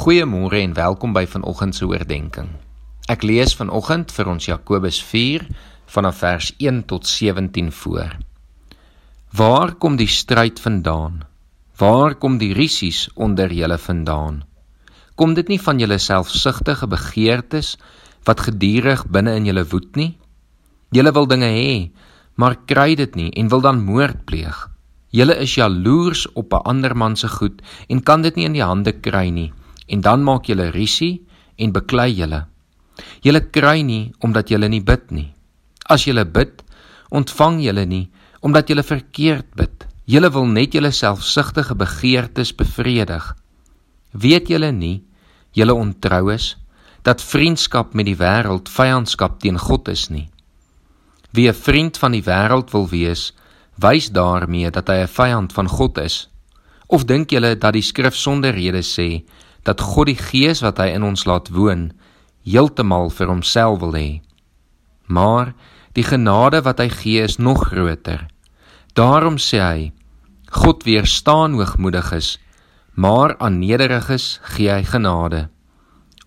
Goeiemôre en welkom by vanoggend se oordeenking. Ek lees vanoggend vir ons Jakobus 4 vanaf vers 1 tot 17 voor. Waar kom die stryd vandaan? Waar kom die risies onder julle vandaan? Kom dit nie van julle selfsugtige begeertes wat gedurig binne in julle woed nie? Julle wil dinge hê, maar kry dit nie en wil dan moord pleeg. Julle is jaloers op 'n ander man se goed en kan dit nie in die hande kry nie en dan maak julle risie en beklei julle. Julle kry nie omdat julle nie bid nie. As julle bid, ontvang julle nie omdat julle verkeerd bid. Julle wil net julle selfsugtige begeertes bevredig. Weet julle nie, julle ontroues, dat vriendskap met die wêreld vyandskap teen God is nie. Wie 'n vriend van die wêreld wil wees, wys daarmee dat hy 'n vyand van God is. Of dink julle dat die skrif sonder rede sê dat God die Gees wat hy in ons laat woon heeltemal vir homself wil hê. Maar die genade wat hy gee is nog groter. Daarom sê hy: God weerstaan hoogmoediges, maar aan nederiges gee hy genade.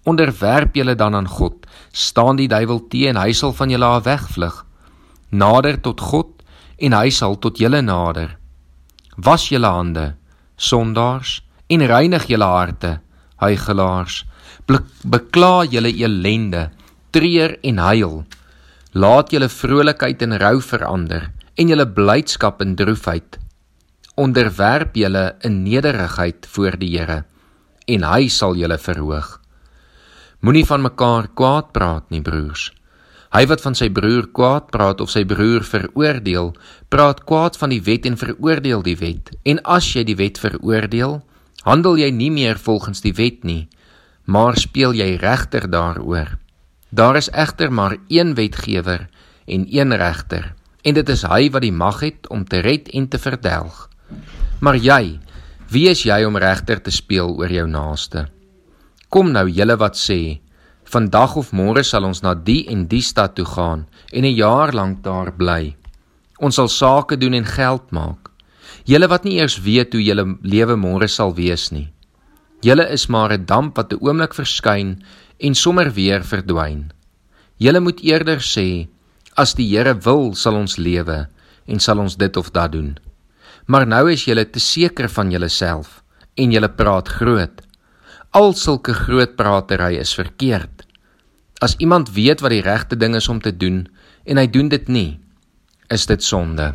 Onderwerp julle dan aan God, staan die duiwel teen, hy sal van julle af wegvlug. Nader tot God en hy sal tot julle nader. Was julle hande, sondaars, en reinig julle harte, huigelaars, bekla julle elende, treur en huil. Laat julle vrolikheid in rou verander en julle blydskap in droefheid. Onderwerp julle in nederigheid voor die Here en hy sal julle verhoog. Moenie van mekaar kwaad praat nie, broers. Hy wat van sy broer kwaad praat of sy broer veroordeel, praat kwaad van die wet en veroordeel die wet. En as jy die wet veroordeel, handel jy nie meer volgens die wet nie, maar speel jy regter daaroor. Daar is egter maar een wetgewer en een regter, en dit is hy wat die mag het om te red en te verdelg. Maar jy, wie is jy om regter te speel oor jou naaste? Kom nou julle wat sê, vandag of môre sal ons na die en die stad toe gaan en 'n jaar lank daar bly. Ons sal sake doen en geld maak. Julle wat nie eers weet hoe julle lewe môre sal wees nie. Julle is maar 'n damp wat 'n oomblik verskyn en sommer weer verdwyn. Julle moet eerder sê as die Here wil, sal ons lewe en sal ons dit of dat doen. Maar nou is julle te seker van julleself en julle praat groot. Al sulke groot pratery is verkeerd. As iemand weet wat die regte ding is om te doen en hy doen dit nie, is dit sonde.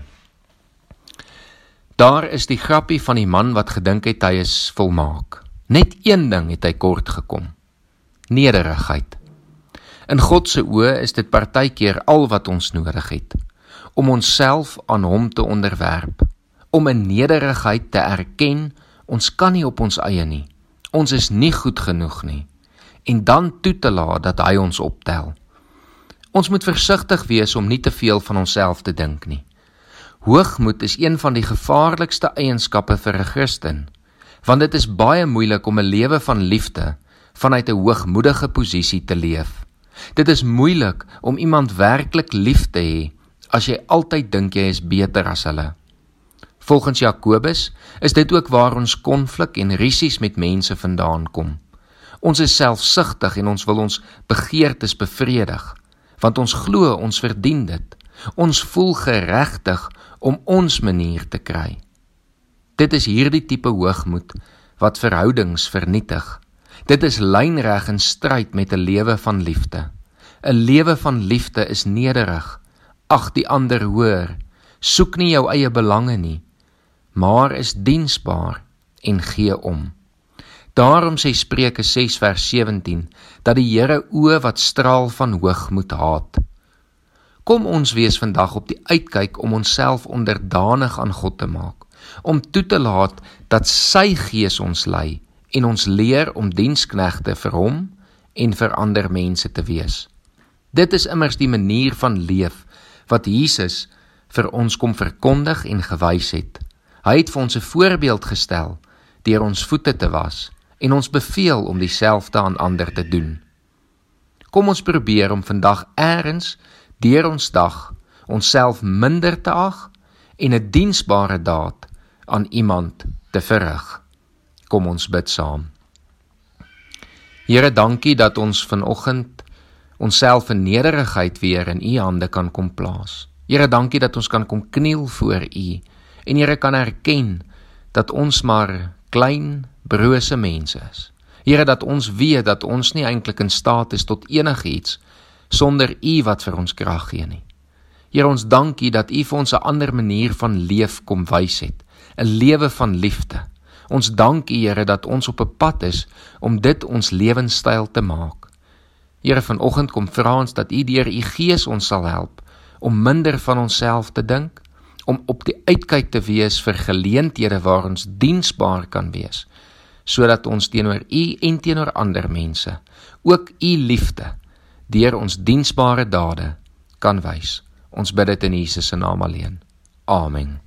Daar is die grappie van die man wat gedink het hy is volmaak. Net een ding het hy kort gekom. Nederigheid. In God se oë is dit partykeer al wat ons nodig het om onsself aan hom te onderwerp, om in nederigheid te erken ons kan nie op ons eie nie. Ons is nie goed genoeg nie en dan toe te laat dat hy ons optel. Ons moet versigtig wees om nie te veel van onsself te dink nie. Hoogmoed is een van die gevaarlikste eienskappe vir 'n Christen, want dit is baie moeilik om 'n lewe van liefde vanuit 'n hoogmoedige posisie te leef. Dit is moeilik om iemand werklik lief te hê as jy altyd dink jy is beter as hulle. Volgens Jakobus is dit ook waar ons konflik en risies met mense vandaan kom. Ons is selfsugtig en ons wil ons begeertes bevredig, want ons glo ons verdien dit. Ons voel geregtig om ons manier te kry. Dit is hierdie tipe hoogmoed wat verhoudings vernietig. Dit is lynreg in stryd met 'n lewe van liefde. 'n Lewe van liefde is nederig. Ag die ander hoor. Soek nie jou eie belange nie, maar is diensbaar en gee om. Daarom sê Spreuke 6 vers 17 dat die Here oë wat straal van hoogmoed haat. Kom ons wees vandag op die uitkyk om onsself onderdanig aan God te maak, om toe te laat dat sy Gees ons lei en ons leer om diensknegte vir hom en vir ander mense te wees. Dit is immers die manier van leef wat Jesus vir ons kom verkondig en gewys het. Hy het vir ons 'n voorbeeld gestel deur ons voete te was en ons beveel om dieselfde aan ander te doen. Kom ons probeer om vandag eers deur ons dag onsself minder te ag en 'n diensbare daad aan iemand te verrig. Kom ons bid saam. Here, dankie dat ons vanoggend onsself in nederigheid weer in U hande kan kom plaas. Here, dankie dat ons kan kom kniel voor U en Here kan erken dat ons maar klein, brose mense is. Here, dat ons weet dat ons nie eintlik in staat is tot enigiets sonder U wat vir ons krag gee nie. Here, ons dankie dat U vir ons 'n ander manier van leef kom wys het, 'n lewe van liefde. Ons dank U, Here, dat ons op 'n pad is om dit ons lewenstyl te maak. Here, vanoggend kom vra ons dat U deur U Gees ons sal help om minder van onsself te dink, om op die uitkyk te wees vir geleenthede waar ons diensbaar kan wees, sodat ons teenoor U en teenoor ander mense ook U liefde deur ons diensbare dade kan wys. Ons bid dit in Jesus se naam alleen. Amen.